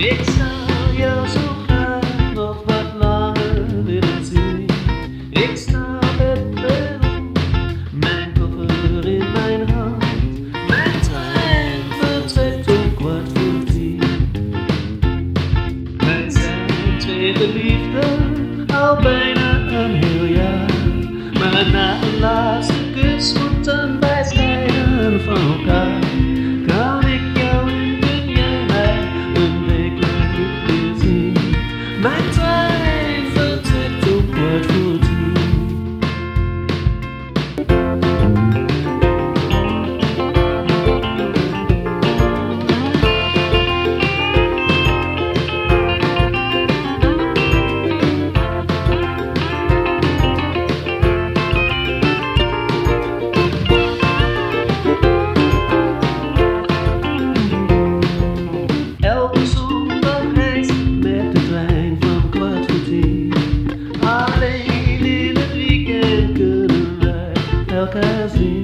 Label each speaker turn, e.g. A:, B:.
A: Ik sta jou zo graag nog wat langer willen zien. Ik sta met Peru, mijn koffer in mijn hand. Mijn trein vertrekt om kwart voor tien. Wij zijn tweede liefde. magazine.